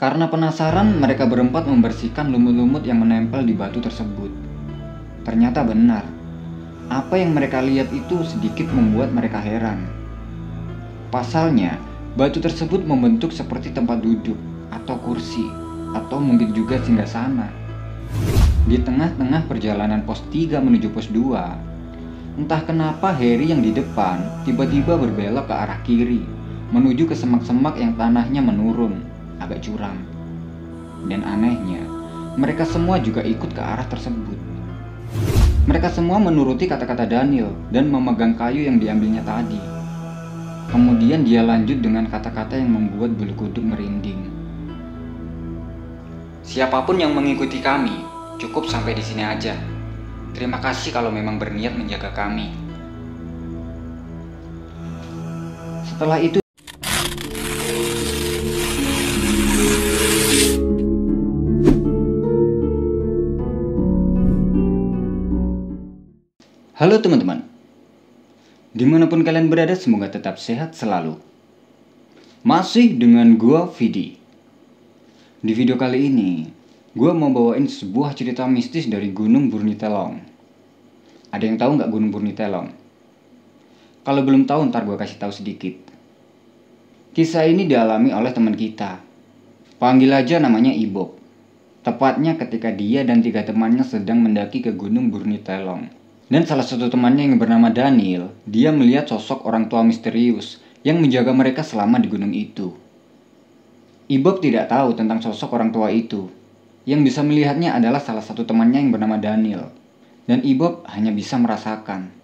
Karena penasaran, mereka berempat membersihkan lumut-lumut yang menempel di batu tersebut. Ternyata benar, apa yang mereka lihat itu sedikit membuat mereka heran. Pasalnya, batu tersebut membentuk seperti tempat duduk atau kursi, atau mungkin juga singgah sana. Di tengah-tengah perjalanan pos 3 menuju pos 2, entah kenapa Harry yang di depan tiba-tiba berbelok ke arah kiri, menuju ke semak-semak yang tanahnya menurun agak curam. Dan anehnya, mereka semua juga ikut ke arah tersebut. Mereka semua menuruti kata-kata Daniel dan memegang kayu yang diambilnya tadi. Kemudian dia lanjut dengan kata-kata yang membuat bulu kuduk merinding. Siapa pun yang mengikuti kami, cukup sampai di sini aja. Terima kasih kalau memang berniat menjaga kami. Setelah itu Halo teman-teman, di mana pun kalian berada semoga tetap sehat selalu. Masih dengan gua Vidi. Di video kali ini, gua mau bawain sebuah cerita mistis dari Gunung Burnitelong. Ada yang tahu nggak Gunung Burnitelong? Kalau belum tahu ntar gua kasih tahu sedikit. Kisah ini dialami oleh teman kita. Panggil aja namanya Ibob. Tepatnya ketika dia dan tiga temannya sedang mendaki ke Gunung Burnitelong. Dan salah satu temannya yang bernama Daniel, dia melihat sosok orang tua misterius yang menjaga mereka selama di gunung itu. Ibob tidak tahu tentang sosok orang tua itu. Yang bisa melihatnya adalah salah satu temannya yang bernama Daniel. Dan Ibob hanya bisa merasakan.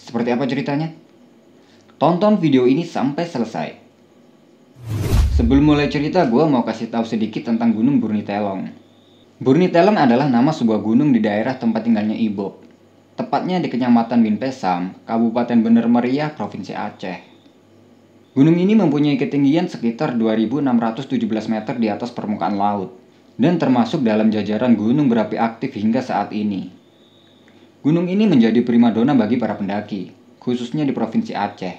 Seperti apa ceritanya? Tonton video ini sampai selesai. Sebelum mulai cerita, gue mau kasih tahu sedikit tentang Gunung Burnitelong. Burnitelong adalah nama sebuah gunung di daerah tempat tinggalnya Ibob tepatnya di Kecamatan Winpesam, Kabupaten Bener Meriah, Provinsi Aceh. Gunung ini mempunyai ketinggian sekitar 2.617 meter di atas permukaan laut, dan termasuk dalam jajaran gunung berapi aktif hingga saat ini. Gunung ini menjadi primadona bagi para pendaki, khususnya di Provinsi Aceh.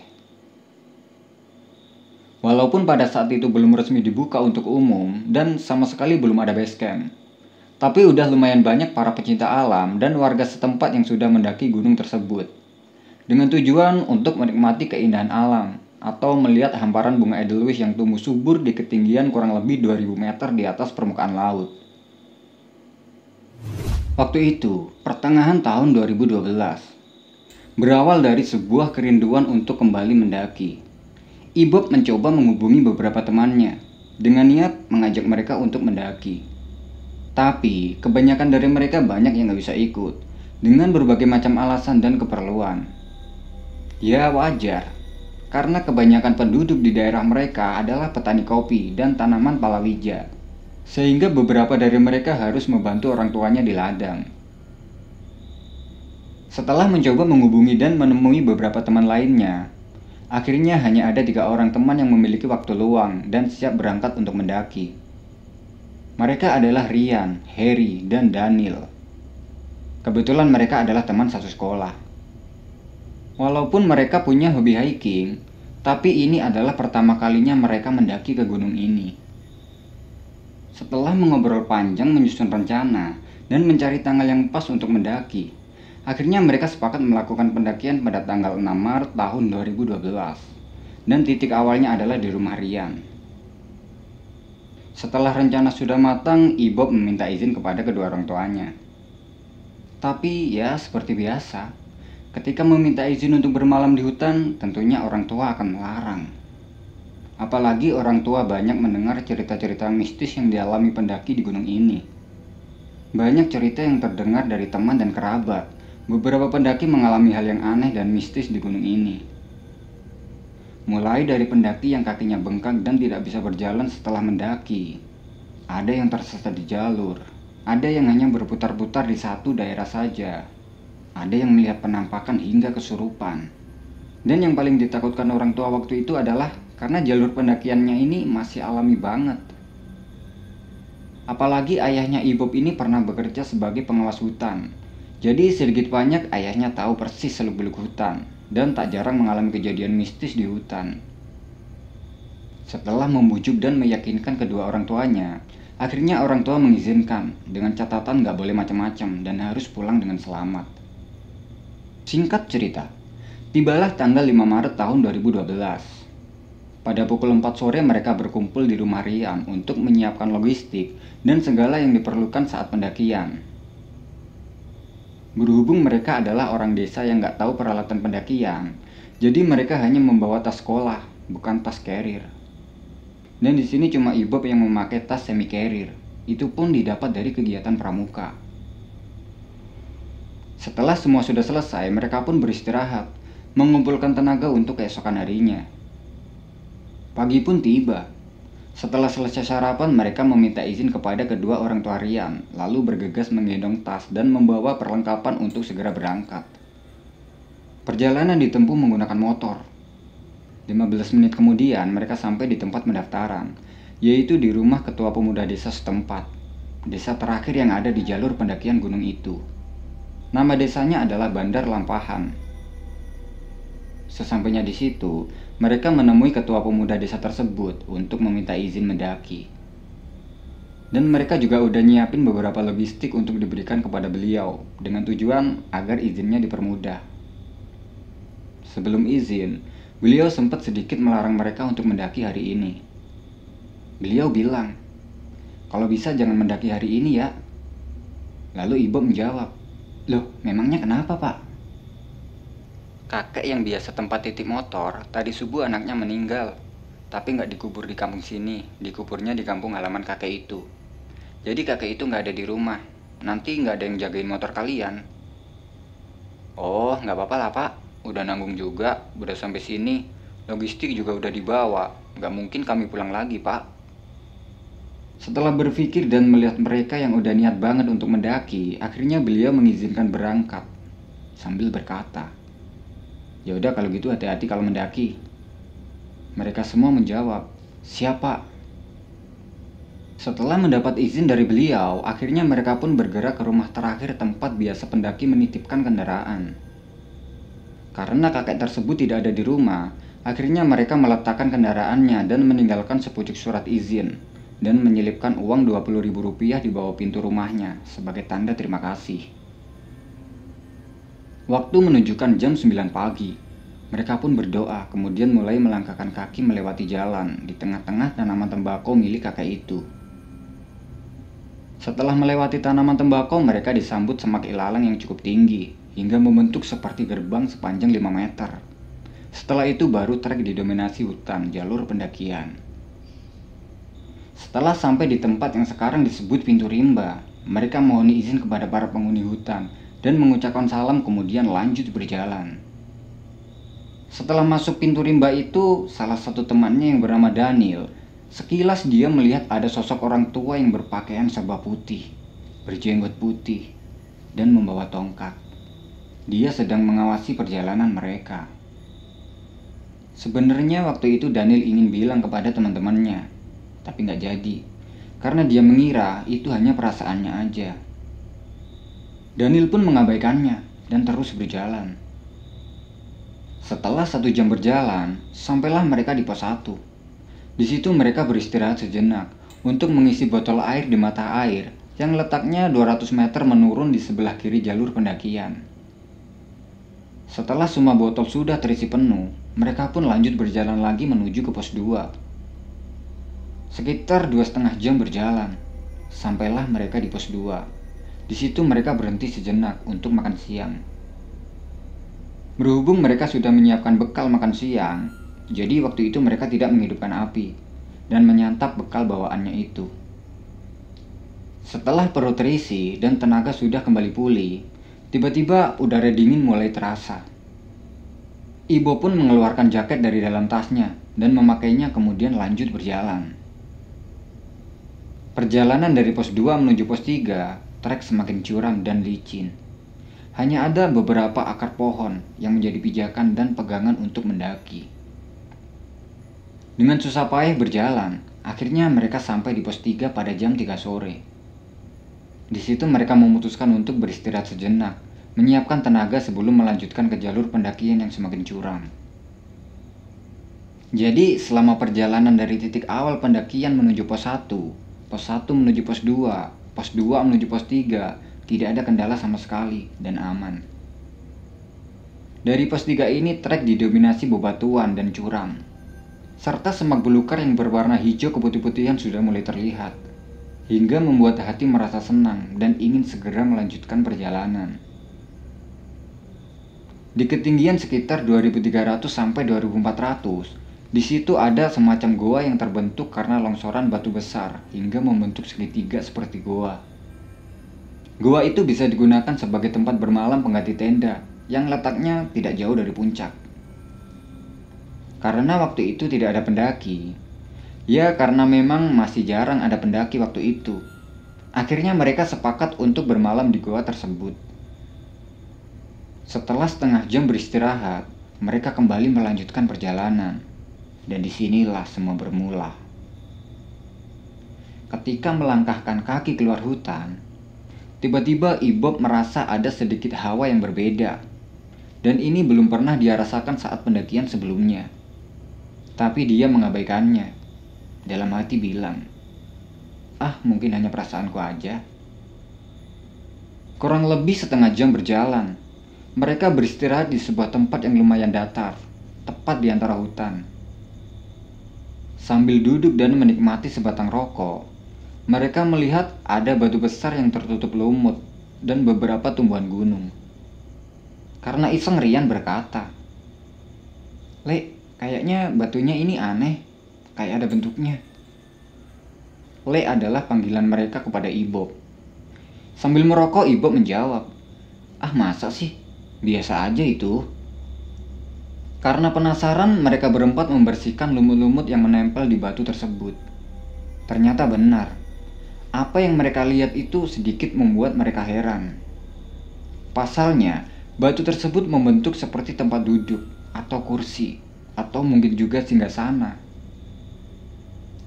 Walaupun pada saat itu belum resmi dibuka untuk umum dan sama sekali belum ada base camp, tapi udah lumayan banyak para pecinta alam dan warga setempat yang sudah mendaki gunung tersebut. Dengan tujuan untuk menikmati keindahan alam atau melihat hamparan bunga edelweiss yang tumbuh subur di ketinggian kurang lebih 2000 meter di atas permukaan laut. Waktu itu, pertengahan tahun 2012. Berawal dari sebuah kerinduan untuk kembali mendaki. Ibob mencoba menghubungi beberapa temannya dengan niat mengajak mereka untuk mendaki. Tapi, kebanyakan dari mereka banyak yang gak bisa ikut, dengan berbagai macam alasan dan keperluan. Ya wajar, karena kebanyakan penduduk di daerah mereka adalah petani kopi dan tanaman palawija. Sehingga beberapa dari mereka harus membantu orang tuanya di ladang. Setelah mencoba menghubungi dan menemui beberapa teman lainnya, akhirnya hanya ada tiga orang teman yang memiliki waktu luang dan siap berangkat untuk mendaki. Mereka adalah Rian, Harry, dan Daniel. Kebetulan mereka adalah teman satu sekolah. Walaupun mereka punya hobi hiking, tapi ini adalah pertama kalinya mereka mendaki ke gunung ini. Setelah mengobrol panjang menyusun rencana dan mencari tanggal yang pas untuk mendaki, akhirnya mereka sepakat melakukan pendakian pada tanggal 6 Maret tahun 2012. Dan titik awalnya adalah di rumah Rian. Setelah rencana sudah matang, Ibob meminta izin kepada kedua orang tuanya. Tapi ya seperti biasa, ketika meminta izin untuk bermalam di hutan, tentunya orang tua akan melarang. Apalagi orang tua banyak mendengar cerita-cerita mistis yang dialami pendaki di gunung ini. Banyak cerita yang terdengar dari teman dan kerabat. Beberapa pendaki mengalami hal yang aneh dan mistis di gunung ini. Mulai dari pendaki yang kakinya bengkak dan tidak bisa berjalan setelah mendaki. Ada yang tersesat di jalur. Ada yang hanya berputar-putar di satu daerah saja. Ada yang melihat penampakan hingga kesurupan. Dan yang paling ditakutkan orang tua waktu itu adalah karena jalur pendakiannya ini masih alami banget. Apalagi ayahnya Ibob ini pernah bekerja sebagai pengawas hutan. Jadi sedikit banyak ayahnya tahu persis seluk-beluk hutan dan tak jarang mengalami kejadian mistis di hutan. Setelah membujuk dan meyakinkan kedua orang tuanya, akhirnya orang tua mengizinkan dengan catatan nggak boleh macam-macam dan harus pulang dengan selamat. Singkat cerita, tibalah tanggal 5 Maret tahun 2012. Pada pukul 4 sore mereka berkumpul di rumah Rian untuk menyiapkan logistik dan segala yang diperlukan saat pendakian. Berhubung mereka adalah orang desa yang nggak tahu peralatan pendakian, jadi mereka hanya membawa tas sekolah, bukan tas carrier. Dan di sini cuma Ibob yang memakai tas semi carrier. Itu pun didapat dari kegiatan pramuka. Setelah semua sudah selesai, mereka pun beristirahat, mengumpulkan tenaga untuk keesokan harinya. Pagi pun tiba. Setelah selesai sarapan, mereka meminta izin kepada kedua orang tua Rian, lalu bergegas menggendong tas dan membawa perlengkapan untuk segera berangkat. Perjalanan ditempuh menggunakan motor, 15 menit kemudian mereka sampai di tempat pendaftaran, yaitu di rumah ketua pemuda desa setempat. Desa terakhir yang ada di jalur pendakian gunung itu. Nama desanya adalah Bandar Lampahan. Sesampainya di situ, mereka menemui ketua pemuda desa tersebut untuk meminta izin mendaki. Dan mereka juga udah nyiapin beberapa logistik untuk diberikan kepada beliau dengan tujuan agar izinnya dipermudah. Sebelum izin, Beliau sempat sedikit melarang mereka untuk mendaki hari ini. Beliau bilang, kalau bisa jangan mendaki hari ini ya. Lalu ibu menjawab, loh memangnya kenapa pak? Kakek yang biasa tempat titik motor, tadi subuh anaknya meninggal. Tapi nggak dikubur di kampung sini, dikuburnya di kampung halaman kakek itu. Jadi kakek itu nggak ada di rumah. Nanti nggak ada yang jagain motor kalian. Oh, nggak apa-apa lah pak udah nanggung juga, udah sampai sini. Logistik juga udah dibawa, nggak mungkin kami pulang lagi, Pak. Setelah berpikir dan melihat mereka yang udah niat banget untuk mendaki, akhirnya beliau mengizinkan berangkat sambil berkata, "Ya udah kalau gitu hati-hati kalau mendaki." Mereka semua menjawab, "Siapa?" Setelah mendapat izin dari beliau, akhirnya mereka pun bergerak ke rumah terakhir tempat biasa pendaki menitipkan kendaraan. Karena kakek tersebut tidak ada di rumah, akhirnya mereka meletakkan kendaraannya dan meninggalkan sepucuk surat izin dan menyelipkan uang ribu rupiah di bawah pintu rumahnya sebagai tanda terima kasih. Waktu menunjukkan jam 9 pagi. Mereka pun berdoa, kemudian mulai melangkahkan kaki melewati jalan di tengah-tengah tanaman tembakau milik kakek itu. Setelah melewati tanaman tembakau, mereka disambut semak ilalang yang cukup tinggi hingga membentuk seperti gerbang sepanjang 5 meter. Setelah itu baru trek didominasi hutan jalur pendakian. Setelah sampai di tempat yang sekarang disebut pintu rimba, mereka mohon izin kepada para penghuni hutan dan mengucapkan salam kemudian lanjut berjalan. Setelah masuk pintu rimba itu, salah satu temannya yang bernama Daniel, sekilas dia melihat ada sosok orang tua yang berpakaian serba putih, berjenggot putih, dan membawa tongkat. Dia sedang mengawasi perjalanan mereka. Sebenarnya waktu itu Daniel ingin bilang kepada teman-temannya, tapi nggak jadi, karena dia mengira itu hanya perasaannya aja. Daniel pun mengabaikannya dan terus berjalan. Setelah satu jam berjalan, sampailah mereka di pos 1. Di situ mereka beristirahat sejenak untuk mengisi botol air di mata air yang letaknya 200 meter menurun di sebelah kiri jalur pendakian. Setelah semua botol sudah terisi penuh, mereka pun lanjut berjalan lagi menuju ke pos 2. Sekitar dua setengah jam berjalan, sampailah mereka di pos 2. Di situ mereka berhenti sejenak untuk makan siang. Berhubung mereka sudah menyiapkan bekal makan siang, jadi waktu itu mereka tidak menghidupkan api dan menyantap bekal bawaannya itu. Setelah perut terisi dan tenaga sudah kembali pulih, Tiba-tiba udara dingin mulai terasa. Ibu pun mengeluarkan jaket dari dalam tasnya dan memakainya kemudian lanjut berjalan. Perjalanan dari pos 2 menuju pos 3, trek semakin curam dan licin. Hanya ada beberapa akar pohon yang menjadi pijakan dan pegangan untuk mendaki. Dengan susah payah berjalan, akhirnya mereka sampai di pos 3 pada jam 3 sore. Di situ mereka memutuskan untuk beristirahat sejenak, menyiapkan tenaga sebelum melanjutkan ke jalur pendakian yang semakin curam. Jadi selama perjalanan dari titik awal pendakian menuju pos 1, pos 1 menuju pos 2, pos 2 menuju pos 3, tidak ada kendala sama sekali dan aman. Dari pos 3 ini trek didominasi bebatuan dan curam, serta semak belukar yang berwarna hijau keputih-putihan sudah mulai terlihat, hingga membuat hati merasa senang dan ingin segera melanjutkan perjalanan. Di ketinggian sekitar 2300 sampai 2400, di situ ada semacam goa yang terbentuk karena longsoran batu besar hingga membentuk segitiga seperti goa. Goa itu bisa digunakan sebagai tempat bermalam pengganti tenda yang letaknya tidak jauh dari puncak. Karena waktu itu tidak ada pendaki, ya karena memang masih jarang ada pendaki waktu itu. Akhirnya mereka sepakat untuk bermalam di goa tersebut. Setelah setengah jam beristirahat, mereka kembali melanjutkan perjalanan. Dan di sinilah semua bermula. Ketika melangkahkan kaki keluar hutan, tiba-tiba Ibob merasa ada sedikit hawa yang berbeda. Dan ini belum pernah dia rasakan saat pendakian sebelumnya. Tapi dia mengabaikannya. Dalam hati bilang, Ah, mungkin hanya perasaanku aja. Kurang lebih setengah jam berjalan. Mereka beristirahat di sebuah tempat yang lumayan datar, tepat di antara hutan. Sambil duduk dan menikmati sebatang rokok, mereka melihat ada batu besar yang tertutup lumut dan beberapa tumbuhan gunung. Karena iseng Rian berkata, Le, kayaknya batunya ini aneh, kayak ada bentuknya. Le adalah panggilan mereka kepada Ibob. Sambil merokok, Ibob menjawab, Ah masa sih? Biasa aja itu. Karena penasaran, mereka berempat membersihkan lumut-lumut yang menempel di batu tersebut. Ternyata benar, apa yang mereka lihat itu sedikit membuat mereka heran. Pasalnya, batu tersebut membentuk seperti tempat duduk atau kursi, atau mungkin juga singgah sana.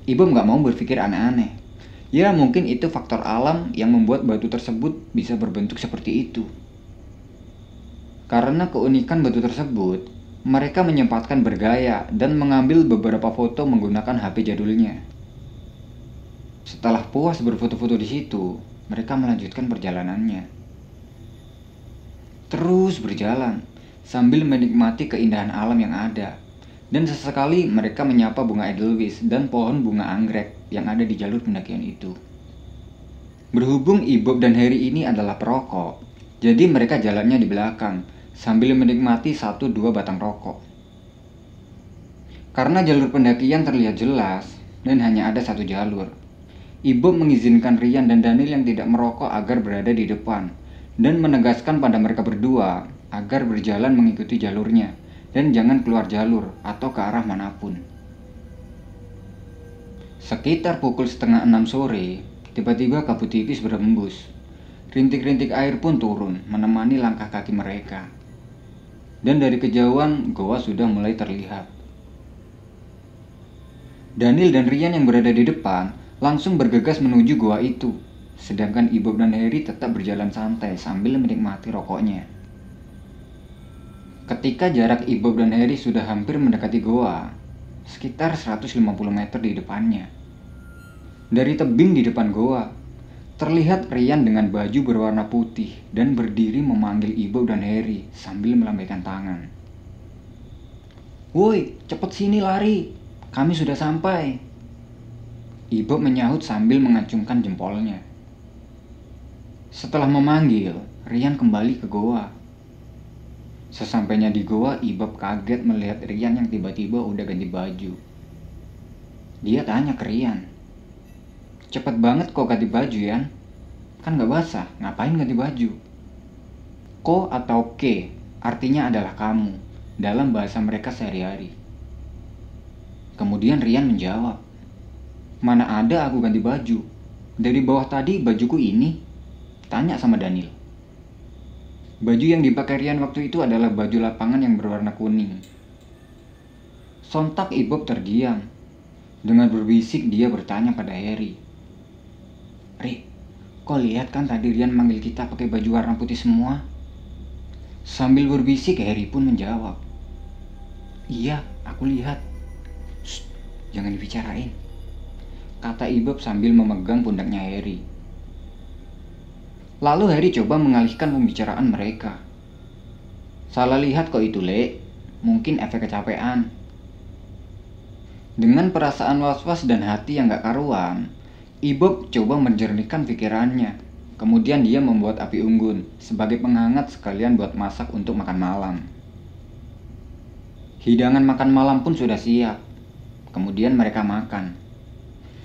Ibu nggak mau berpikir aneh-aneh. Ya mungkin itu faktor alam yang membuat batu tersebut bisa berbentuk seperti itu. Karena keunikan batu tersebut, mereka menyempatkan bergaya dan mengambil beberapa foto menggunakan HP jadulnya. Setelah puas berfoto-foto di situ, mereka melanjutkan perjalanannya. Terus berjalan sambil menikmati keindahan alam yang ada. Dan sesekali mereka menyapa bunga edelweiss dan pohon bunga anggrek yang ada di jalur pendakian itu. Berhubung Ibob dan Harry ini adalah perokok, jadi mereka jalannya di belakang sambil menikmati satu dua batang rokok. Karena jalur pendakian terlihat jelas dan hanya ada satu jalur, Ibu mengizinkan Rian dan Daniel yang tidak merokok agar berada di depan dan menegaskan pada mereka berdua agar berjalan mengikuti jalurnya dan jangan keluar jalur atau ke arah mana pun. Sekitar pukul setengah enam sore, tiba-tiba kabut tipis berembus. Rintik-rintik air pun turun menemani langkah kaki mereka dan dari kejauhan goa sudah mulai terlihat. Daniel dan Rian yang berada di depan langsung bergegas menuju goa itu, sedangkan Ibob dan Harry tetap berjalan santai sambil menikmati rokoknya. Ketika jarak Ibob dan Harry sudah hampir mendekati goa, sekitar 150 meter di depannya. Dari tebing di depan goa, Terlihat Rian dengan baju berwarna putih dan berdiri memanggil Ibu dan Harry sambil melambaikan tangan. Woi, cepet sini lari. Kami sudah sampai. Ibu menyahut sambil mengacungkan jempolnya. Setelah memanggil, Rian kembali ke goa. Sesampainya di goa, Ibob kaget melihat Rian yang tiba-tiba udah ganti baju. Dia tanya ke Rian, Cepet banget kok ganti baju ya. Kan gak basah, ngapain ganti baju? Ko atau ke artinya adalah kamu dalam bahasa mereka sehari-hari. Kemudian Rian menjawab, Mana ada aku ganti baju? Dari bawah tadi bajuku ini. Tanya sama Daniel. Baju yang dipakai Rian waktu itu adalah baju lapangan yang berwarna kuning. Sontak Ibob terdiam. Dengan berbisik dia bertanya pada Harry. Ri, kau lihat kan tadi Rian manggil kita pakai baju warna putih semua? Sambil berbisik, Harry pun menjawab. Iya, aku lihat. Shh, jangan dibicarain. Kata Ibob sambil memegang pundaknya Harry. Lalu Harry coba mengalihkan pembicaraan mereka. Salah lihat kok itu, Le. Mungkin efek kecapean. Dengan perasaan was-was dan hati yang gak karuan, Ibob coba menjernihkan pikirannya. Kemudian dia membuat api unggun sebagai penghangat sekalian buat masak untuk makan malam. Hidangan makan malam pun sudah siap. Kemudian mereka makan.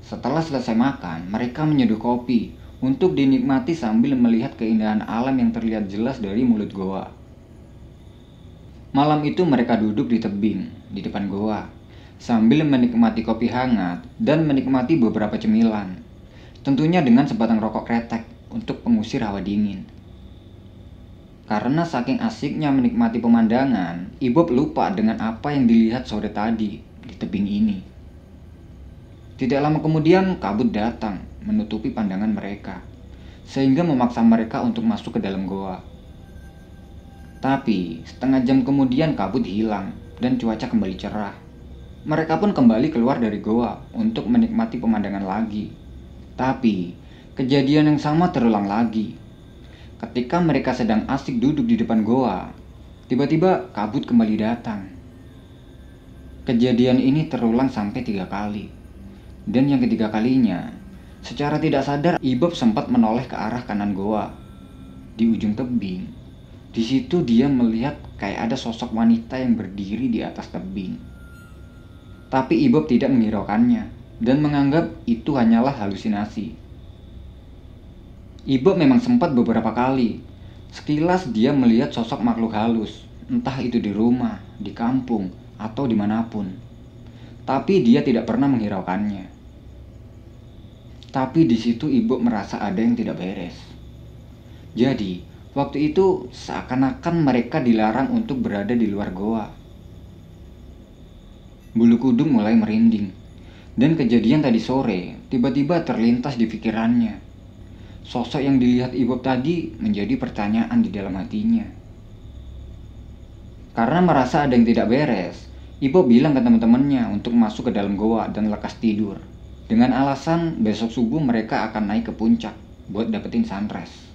Setelah selesai makan, mereka menyeduh kopi untuk dinikmati sambil melihat keindahan alam yang terlihat jelas dari mulut goa. Malam itu mereka duduk di tebing di depan goa sambil menikmati kopi hangat dan menikmati beberapa cemilan. Tentunya dengan sebatang rokok kretek untuk pengusir hawa dingin. Karena saking asiknya menikmati pemandangan, Ibob lupa dengan apa yang dilihat sore tadi di tebing ini. Tidak lama kemudian kabut datang menutupi pandangan mereka, sehingga memaksa mereka untuk masuk ke dalam goa. Tapi setengah jam kemudian kabut hilang dan cuaca kembali cerah. Mereka pun kembali keluar dari goa untuk menikmati pemandangan lagi. Tapi kejadian yang sama terulang lagi. Ketika mereka sedang asik duduk di depan goa, tiba-tiba kabut kembali datang. Kejadian ini terulang sampai tiga kali. Dan yang ketiga kalinya, secara tidak sadar Ibob sempat menoleh ke arah kanan goa. Di ujung tebing, di situ dia melihat kayak ada sosok wanita yang berdiri di atas tebing. Tapi Ibob tidak menghiraukannya dan menganggap itu hanyalah halusinasi. Ibob memang sempat beberapa kali. Sekilas dia melihat sosok makhluk halus, entah itu di rumah, di kampung, atau di mana pun. Tapi dia tidak pernah menghiraukannya. Tapi di situ ibu merasa ada yang tidak beres. Jadi, waktu itu seakan-akan mereka dilarang untuk berada di luar goa. Bulu kudung mulai merinding. Dan kejadian tadi sore tiba-tiba terlintas di pikirannya. Sosok yang dilihat Ibob tadi menjadi pertanyaan di dalam hatinya. Karena merasa ada yang tidak beres, Ibob bilang ke teman-temannya untuk masuk ke dalam goa dan lekas tidur. Dengan alasan besok subuh mereka akan naik ke puncak buat dapetin sunrise.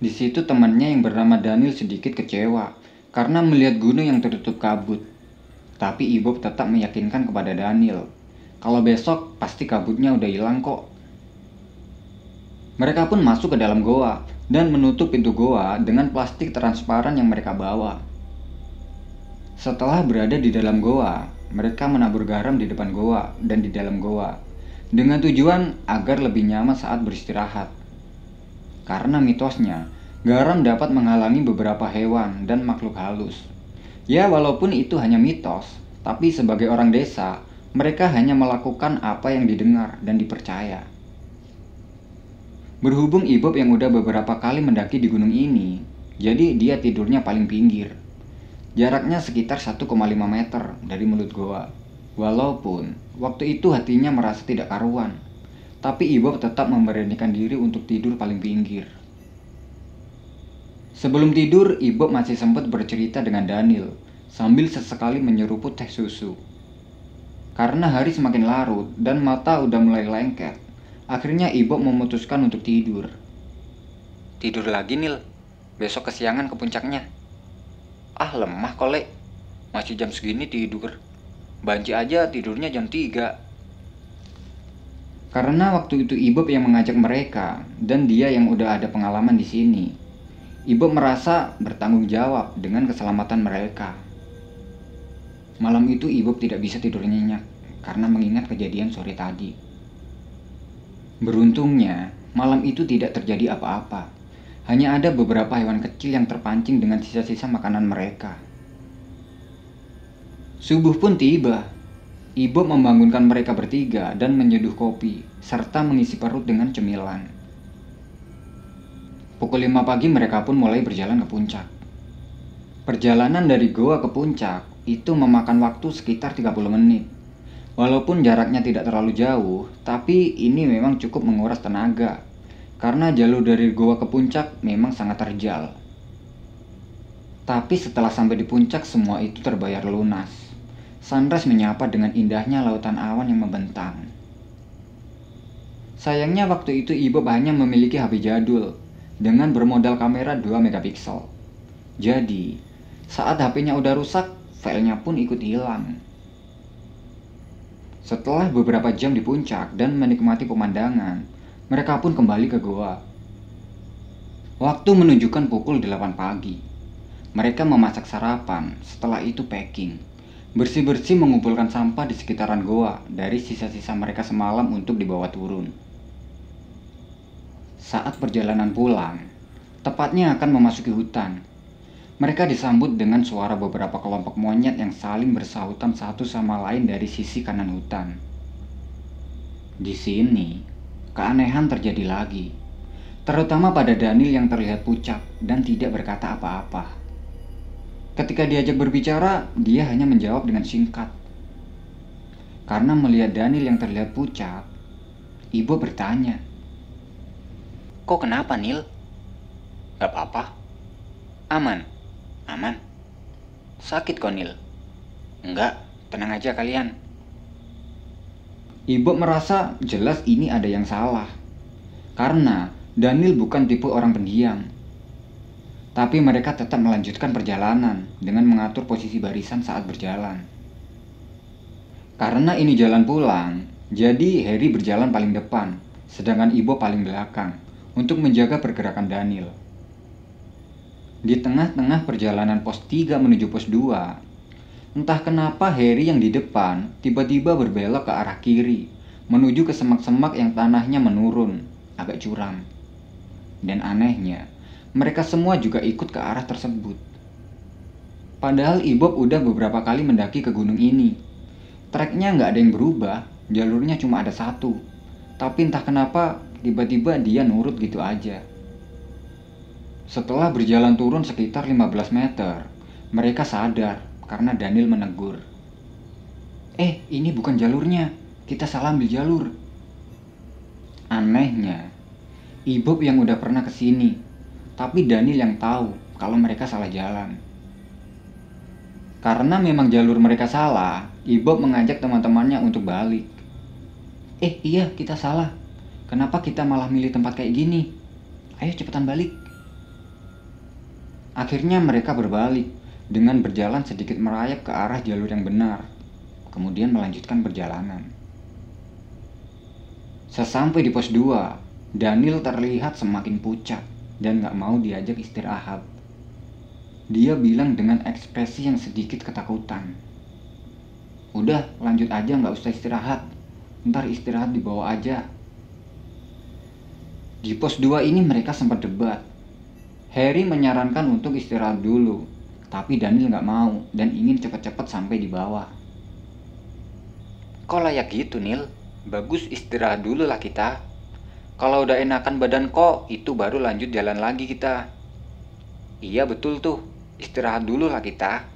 Di situ temannya yang bernama Daniel sedikit kecewa karena melihat gunung yang tertutup kabut. Tapi Ibob tetap meyakinkan kepada Daniel kalau besok pasti kabutnya udah hilang kok. Mereka pun masuk ke dalam goa dan menutup pintu goa dengan plastik transparan yang mereka bawa. Setelah berada di dalam goa, mereka menabur garam di depan goa dan di dalam goa dengan tujuan agar lebih nyaman saat beristirahat. Karena mitosnya, garam dapat menghalangi beberapa hewan dan makhluk halus. Ya, walaupun itu hanya mitos, tapi sebagai orang desa, mereka hanya melakukan apa yang didengar dan dipercaya. Berhubung Ibob yang udah beberapa kali mendaki di gunung ini, jadi dia tidurnya paling pinggir. Jaraknya sekitar 1,5 meter dari mulut goa. Walaupun waktu itu hatinya merasa tidak karuan, tapi Ibob tetap memberanikan diri untuk tidur paling pinggir. Sebelum tidur, Ibob masih sempat bercerita dengan Daniel sambil sesekali menyeruput teh susu. Karena hari semakin larut dan mata udah mulai lengket, akhirnya Ibob memutuskan untuk tidur. Tidur lagi, Nil. Besok kesiangan ke puncaknya. Ah lemah kolek Masih jam segini tidur Banci aja tidurnya jam 3 Karena waktu itu Ibob yang mengajak mereka Dan dia yang udah ada pengalaman di sini Ibob merasa bertanggung jawab dengan keselamatan mereka Malam itu Ibob tidak bisa tidur nyenyak Karena mengingat kejadian sore tadi Beruntungnya malam itu tidak terjadi apa-apa hanya ada beberapa hewan kecil yang terpancing dengan sisa-sisa makanan mereka. Subuh pun tiba. Ibu membangunkan mereka bertiga dan menyeduh kopi, serta mengisi perut dengan cemilan. Pukul 5 pagi mereka pun mulai berjalan ke puncak. Perjalanan dari goa ke puncak itu memakan waktu sekitar 30 menit. Walaupun jaraknya tidak terlalu jauh, tapi ini memang cukup menguras tenaga karena jalur dari goa ke puncak memang sangat terjal. Tapi setelah sampai di puncak semua itu terbayar lunas. sunrise menyapa dengan indahnya lautan awan yang membentang. Sayangnya waktu itu Ibu hanya memiliki HP jadul dengan bermodal kamera 2 megapiksel. Jadi, saat HP-nya udah rusak, filenya pun ikut hilang. Setelah beberapa jam di puncak dan menikmati pemandangan, mereka pun kembali ke goa. Waktu menunjukkan pukul 8 pagi. Mereka memasak sarapan, setelah itu packing. Bersih-bersih mengumpulkan sampah di sekitaran goa dari sisa-sisa mereka semalam untuk dibawa turun. Saat perjalanan pulang, tepatnya akan memasuki hutan, mereka disambut dengan suara beberapa kelompok monyet yang saling bersahutan satu sama lain dari sisi kanan hutan. Di sini, keanehan terjadi lagi, terutama pada Daniel yang terlihat pucat dan tidak berkata apa-apa. Ketika diajak berbicara, dia hanya menjawab dengan singkat. Karena melihat Daniel yang terlihat pucat, ibu bertanya, Kok kenapa, Nil? Gak apa-apa. Aman. Aman? Sakit Konil? Enggak, tenang aja kalian. Ibu merasa jelas ini ada yang salah. Karena Daniel bukan tipe orang pendiam. Tapi mereka tetap melanjutkan perjalanan dengan mengatur posisi barisan saat berjalan. Karena ini jalan pulang, jadi Harry berjalan paling depan, sedangkan Ibu paling belakang untuk menjaga pergerakan Daniel. Di tengah-tengah perjalanan pos 3 menuju pos 2, entah kenapa Harry yang di depan tiba-tiba berbelok ke arah kiri, menuju ke semak-semak yang tanahnya menurun, agak curam. Dan anehnya, mereka semua juga ikut ke arah tersebut. Padahal Ibob udah beberapa kali mendaki ke gunung ini. Treknya nggak ada yang berubah, jalurnya cuma ada satu. Tapi entah kenapa tiba-tiba dia nurut gitu aja. Setelah berjalan turun sekitar 15 meter, mereka sadar karena Daniel menegur. Eh, ini bukan jalurnya. Kita salah ambil jalur. Anehnya, Ibob yang udah pernah ke sini, tapi Daniel yang tahu kalau mereka salah jalan. Karena memang jalur mereka salah, Ibob mengajak teman-temannya untuk balik. Eh iya kita salah. Kenapa kita malah milih tempat kayak gini? Ayo cepetan balik. Akhirnya mereka berbalik dengan berjalan sedikit merayap ke arah jalur yang benar, kemudian melanjutkan perjalanan. Sesampai di pos 2, Daniel terlihat semakin pucat dan gak mau diajak istirahat. Dia bilang dengan ekspresi yang sedikit ketakutan. Udah, lanjut aja gak usah istirahat. Ntar istirahat dibawa aja. Di pos 2 ini mereka sempat debat Harry menyarankan untuk istirahat dulu, tapi Daniel nggak mau dan ingin cepat-cepat sampai di bawah. Kok layak gitu, Nil? Bagus istirahat dulu lah kita. Kalau udah enakan badan kok, itu baru lanjut jalan lagi kita. Iya betul tuh, istirahat dulu lah kita.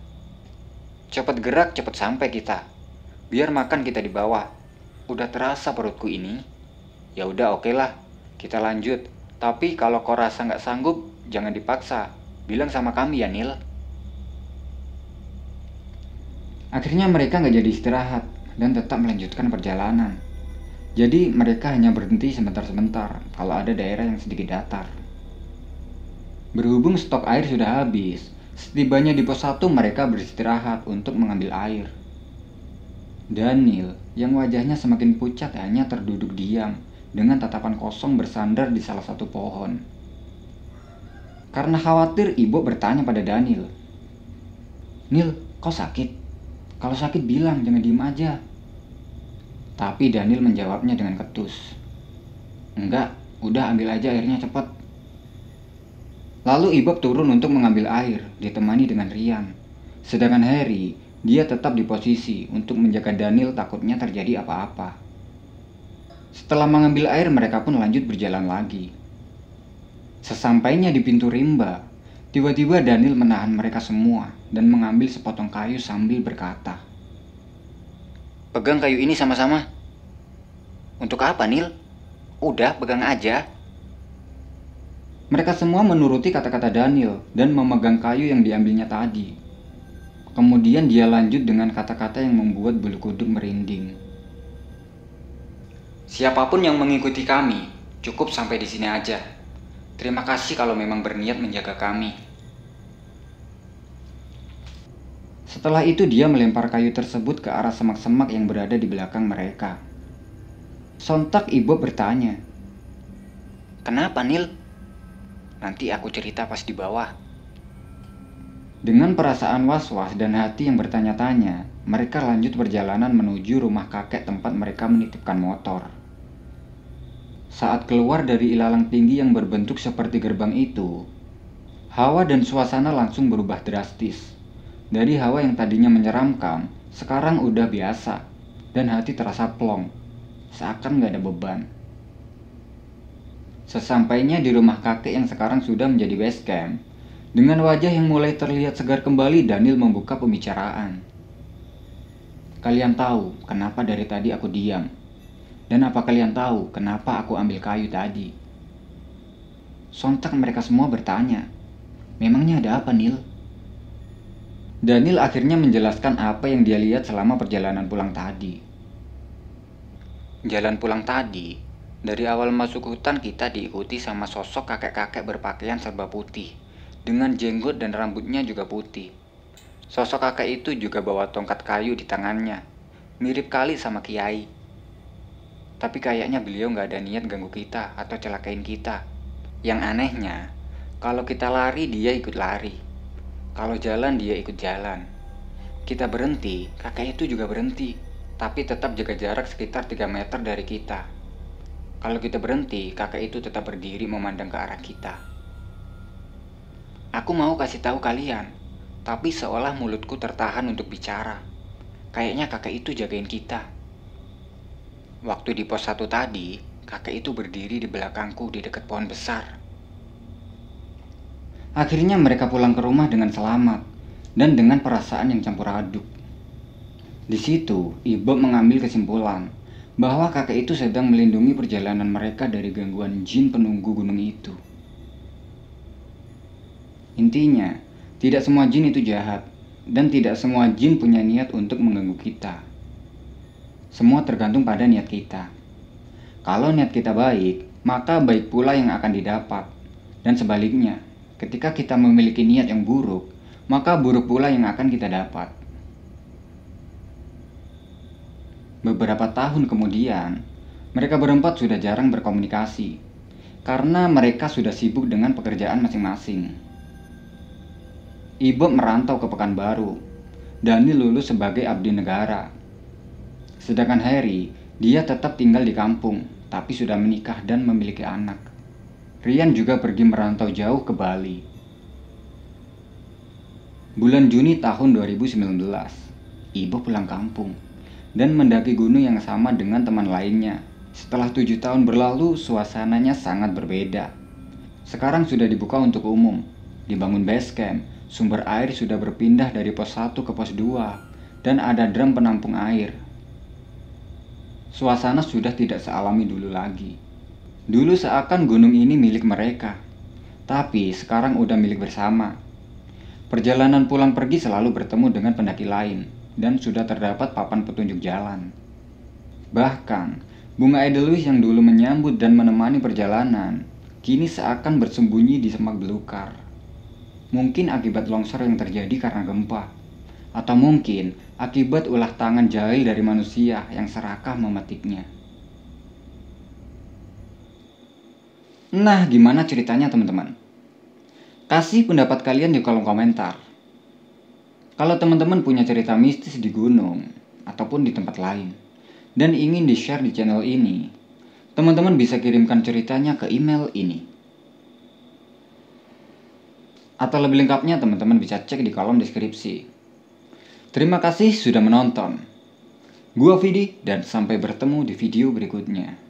Cepat gerak, cepat sampai kita. Biar makan kita di bawah. Udah terasa perutku ini. Ya udah oke okay lah, kita lanjut. Tapi kalau kau rasa nggak sanggup, Jangan dipaksa. Bilang sama kami ya, Nil. Akhirnya mereka nggak jadi istirahat dan tetap melanjutkan perjalanan. Jadi mereka hanya berhenti sebentar-sebentar kalau ada daerah yang sedikit datar. Berhubung stok air sudah habis, setibanya di pos 1 mereka beristirahat untuk mengambil air. Daniel, yang wajahnya semakin pucat hanya terduduk diam dengan tatapan kosong bersandar di salah satu pohon. Karena khawatir, ibu bertanya pada Daniel. Nil, kau sakit? Kalau sakit bilang, jangan diem aja. Tapi Daniel menjawabnya dengan ketus. Enggak, udah ambil aja airnya cepat. Lalu Ibob turun untuk mengambil air, ditemani dengan Rian. Sedangkan Harry, dia tetap di posisi untuk menjaga Daniel takutnya terjadi apa-apa. Setelah mengambil air, mereka pun lanjut berjalan lagi. Sesampainya di pintu rimba, tiba-tiba Daniel menahan mereka semua dan mengambil sepotong kayu sambil berkata, Pegang kayu ini sama-sama. Untuk apa, Nil? Udah, pegang aja. Mereka semua menuruti kata-kata Daniel dan memegang kayu yang diambilnya tadi. Kemudian dia lanjut dengan kata-kata yang membuat bulu kuduk merinding. Siapa pun yang mengikuti kami, cukup sampai di sini aja. Terima kasih kalau memang berniat menjaga kami. Setelah itu dia melempar kayu tersebut ke arah semak-semak yang berada di belakang mereka. Sontak ibu bertanya, Kenapa Nil? Nanti aku cerita pas di bawah. Dengan perasaan was-was dan hati yang bertanya-tanya, mereka lanjut perjalanan menuju rumah kakek tempat mereka menitipkan motor. Saat keluar dari ilalang tinggi yang berbentuk seperti gerbang itu, hawa dan suasana langsung berubah drastis. Dari hawa yang tadinya menyeramkan, sekarang udah biasa, dan hati terasa plong, seakan gak ada beban. Sesampainya di rumah kakek yang sekarang sudah menjadi base camp, dengan wajah yang mulai terlihat segar kembali, Daniel membuka pembicaraan. Kalian tahu kenapa dari tadi aku diam? Dan apa kalian tahu kenapa aku ambil kayu tadi? Sontak mereka semua bertanya, Memangnya ada apa, Nil? Daniel akhirnya menjelaskan apa yang dia lihat selama perjalanan pulang tadi. Jalan pulang tadi, dari awal masuk hutan kita diikuti sama sosok kakek-kakek berpakaian serba putih, dengan jenggot dan rambutnya juga putih. Sosok kakek itu juga bawa tongkat kayu di tangannya, mirip kali sama kiai. Tapi kayaknya beliau nggak ada niat ganggu kita atau celakain kita. Yang anehnya, kalau kita lari dia ikut lari. Kalau jalan dia ikut jalan. Kita berhenti, kakek itu juga berhenti, tapi tetap jaga jarak sekitar 3 meter dari kita. Kalau kita berhenti, kakek itu tetap berdiri memandang ke arah kita. Aku mau kasih tahu kalian, tapi seolah mulutku tertahan untuk bicara. Kayaknya kakek itu jagain kita. Waktu di pos satu tadi, kakek itu berdiri di belakangku di dekat pohon besar. Akhirnya mereka pulang ke rumah dengan selamat dan dengan perasaan yang campur aduk. Di situ, ibu mengambil kesimpulan bahwa kakek itu sedang melindungi perjalanan mereka dari gangguan jin penunggu gunung itu. Intinya, tidak semua jin itu jahat, dan tidak semua jin punya niat untuk mengganggu kita. Semua tergantung pada niat kita. Kalau niat kita baik, maka baik pula yang akan didapat, dan sebaliknya, ketika kita memiliki niat yang buruk, maka buruk pula yang akan kita dapat. Beberapa tahun kemudian, mereka berempat sudah jarang berkomunikasi karena mereka sudah sibuk dengan pekerjaan masing-masing. Ibu merantau ke Pekanbaru. Dani lulus sebagai abdi negara. Sedangkan Harry, dia tetap tinggal di kampung, tapi sudah menikah dan memiliki anak. Rian juga pergi merantau jauh ke Bali. Bulan Juni tahun 2019, Ibu pulang kampung dan mendaki gunung yang sama dengan teman lainnya. Setelah tujuh tahun berlalu, suasananya sangat berbeda. Sekarang sudah dibuka untuk umum, dibangun base camp, sumber air sudah berpindah dari pos 1 ke pos 2, dan ada drum penampung air. Suasana sudah tidak sealami dulu lagi. Dulu seakan gunung ini milik mereka, tapi sekarang udah milik bersama. Perjalanan pulang pergi selalu bertemu dengan pendaki lain, dan sudah terdapat papan petunjuk jalan. Bahkan, bunga edelweiss yang dulu menyambut dan menemani perjalanan, kini seakan bersembunyi di semak belukar. Mungkin akibat longsor yang terjadi karena gempa, atau mungkin akibat ulah tangan jahil dari manusia yang serakah memetiknya. Nah, gimana ceritanya teman-teman? Kasih pendapat kalian di kolom komentar. Kalau teman-teman punya cerita mistis di gunung ataupun di tempat lain dan ingin di-share di channel ini, teman-teman bisa kirimkan ceritanya ke email ini. Atau lebih lengkapnya teman-teman bisa cek di kolom deskripsi. Terima kasih sudah menonton. Gua Vidi dan sampai bertemu di video berikutnya.